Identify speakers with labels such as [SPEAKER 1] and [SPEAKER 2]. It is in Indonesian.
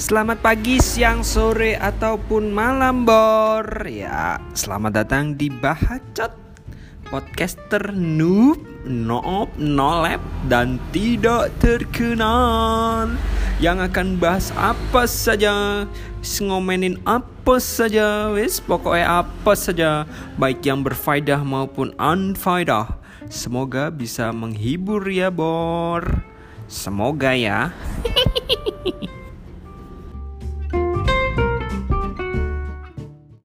[SPEAKER 1] Selamat pagi, siang, sore, ataupun malam, Bor. Ya, selamat datang di Bahacot. Podcaster noob, noob, nolep, dan tidak terkenal. Yang akan bahas apa saja Ngomenin apa saja Wis, pokoknya apa saja. Baik yang berfaedah maupun unfaedah. Semoga bisa menghibur ya, Bor. Semoga ya.